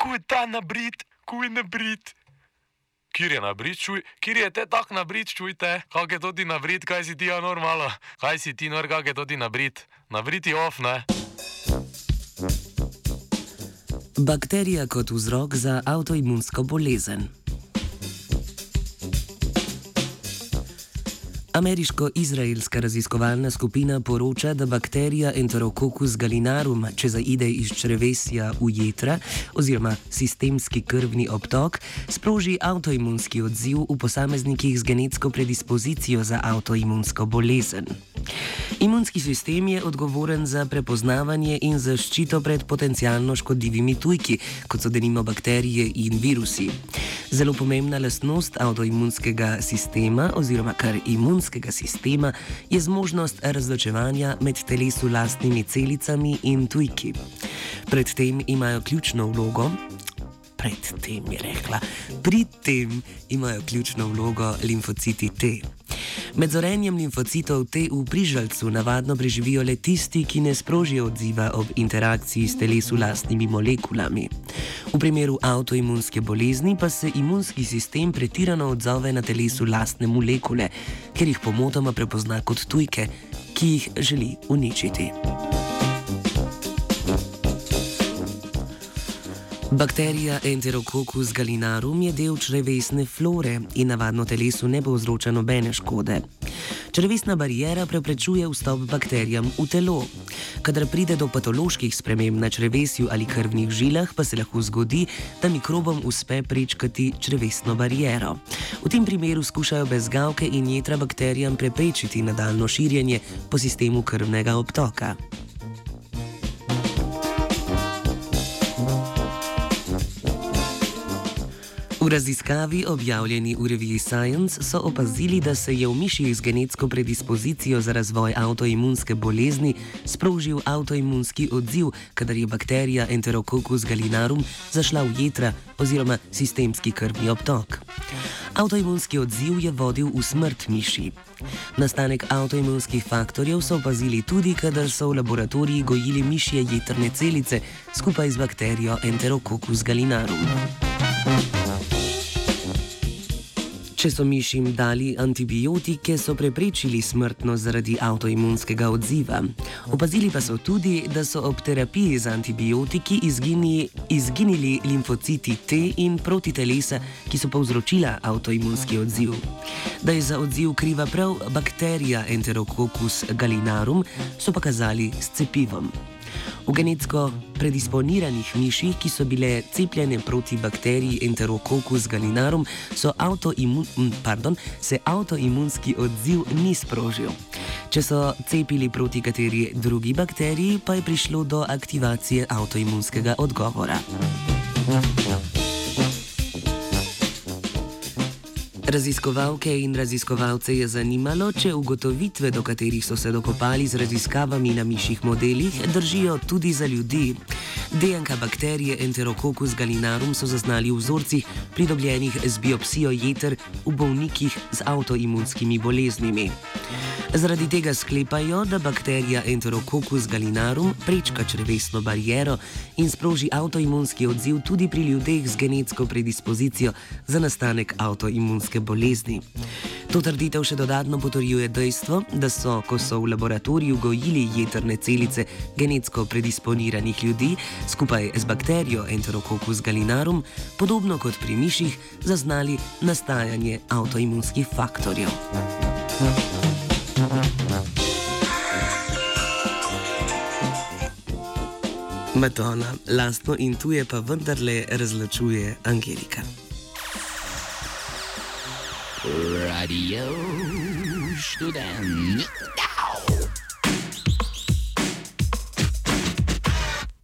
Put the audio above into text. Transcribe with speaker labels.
Speaker 1: kuj ta nabrit, kuj nabrit. Kjer je nabrit, čuj, kjer je te tak nabrit, čujte, kak je to ti nabrit, kaj si ti ja normalo, kaj si ti nor, kak je to ti nabrit, nabrit je off, ne?
Speaker 2: Bakterija kot vzrok za avtoimunsko bolezen. Ameriško-izraelska raziskovalna skupina poroča, da bakterija Enterococcus gallinarum, če zaide iz črevesja v jedra oziroma sistemski krvni obtok, sproži avtoimunski odziv v posameznikih z genetsko predispozicijo za avtoimunsko bolezen. Imunski sistem je odgovoren za prepoznavanje in zaščito pred potencialno škodljivimi tujki, kot so denimo bakterije in virusi. Zelo pomembna lastnost avtoimunskega sistema oziroma kar imunskega sistema je zmožnost razločevanja med telesu lastnimi celicami in tujki. Predtem imajo ključno vlogo. Predtem je rekla, pri tem imajo ključno vlogo limfociti T. Med zorenjem limfocitov T v prižalcu navadno preživijo le tisti, ki ne sprožijo odziva ob interakciji s telesu lastnimi molekulami. V primeru avtoimunske bolezni pa se imunski sistem pretirano odzove na telesu lastne molekule, ker jih pomotoma prepozna kot tujke, ki jih želi uničiti. Bakterija Enterococcus gallinarum je del črevesne flore in navadno telesu ne povzroča nobene škode. Črevesna barijera preprečuje vstop bakterijam v telo. Kadar pride do patoloških sprememb na črevesju ali krvnih žilah, pa se lahko zgodi, da mikrobom uspe prečkati črevesno barijero. V tem primeru skušajo bezgavke in jedra bakterijam preprečiti nadaljno širjenje po sistemu krvnega obtoka. V raziskavi, objavljeni v reviji Science, so opazili, da se je v miših z genetsko predispozicijo za razvoj avtoimunske bolezni sprožil avtoimunski odziv, kadar je bakterija Enterococcus gallinarum zašla v jedra oziroma sistemski krvni obtok. Avtoimunski odziv je vodil v smrt miši. Nastanek avtoimunskih faktorjev so opazili tudi, kadar so v laboratoriji gojili mišje jedrne celice skupaj z bakterijo Enterococcus gallinarum. Če so mišim dali antibiotike, so preprečili smrtnost zaradi avtoimunskega odziva. Opazili pa so tudi, da so ob terapiji z antibiotiki izgini, izginili limfociti T in protitelesa, ki so povzročila avtoimunski odziv. Da je za odziv kriva prav bakterija Enterococcus gallinarum, so pokazali s cepivom. V genetsko predisponiranih miših, ki so bile cepljene proti bakteriji Enterococcus gallinarum, avtoimun, pardon, se avtoimunski odziv ni sprožil. Če so cepili proti kateri drugi bakteriji, pa je prišlo do aktivacije avtoimunskega odgovora. Ja. Raziskovalke in raziskovalce je zanimalo, če ugotovitve, do katerih so se dokopali z raziskavami na mišjih modelih, držijo tudi za ljudi. DNK bakterije Enterococcus gallinarum so zaznali v vzorcih, pridobljenih z biopsijo jeter v bolnikih z avtoimunskimi boleznimi. Zaradi tega sklepajo, da bakterija Enterococcus gallinarum prečka črvesno bariero in sproži avtoimunski odziv tudi pri ljudeh z genetsko predispozicijo za nastanek avtoimunske bolezni. To trditev še dodatno potrjuje dejstvo, da so, ko so v laboratoriju gojili jedrne celice genetsko predisponiranih ljudi skupaj z bakterijo Enterococcus gallinarum, podobno kot pri miših, zaznali nastajanje avtoimunskih faktorjev. Madonna, lastno in tuje pa vendarle razločuje Angelika. Radio Student.